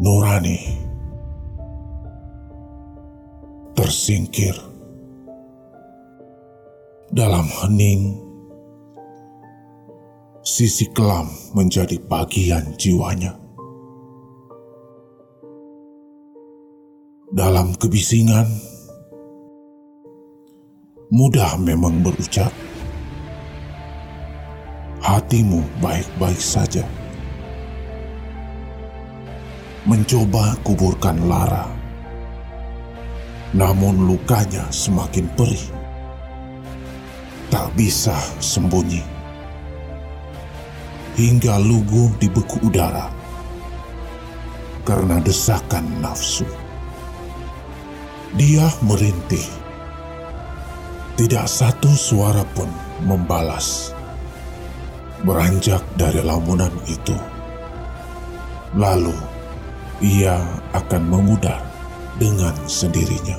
Nurani tersingkir dalam hening. Sisi kelam menjadi bagian jiwanya. Dalam kebisingan, mudah memang berucap, hatimu baik-baik saja mencoba kuburkan Lara. Namun lukanya semakin perih. Tak bisa sembunyi. Hingga lugu di beku udara. Karena desakan nafsu. Dia merintih. Tidak satu suara pun membalas. Beranjak dari lamunan itu. Lalu ia akan memudar dengan sendirinya.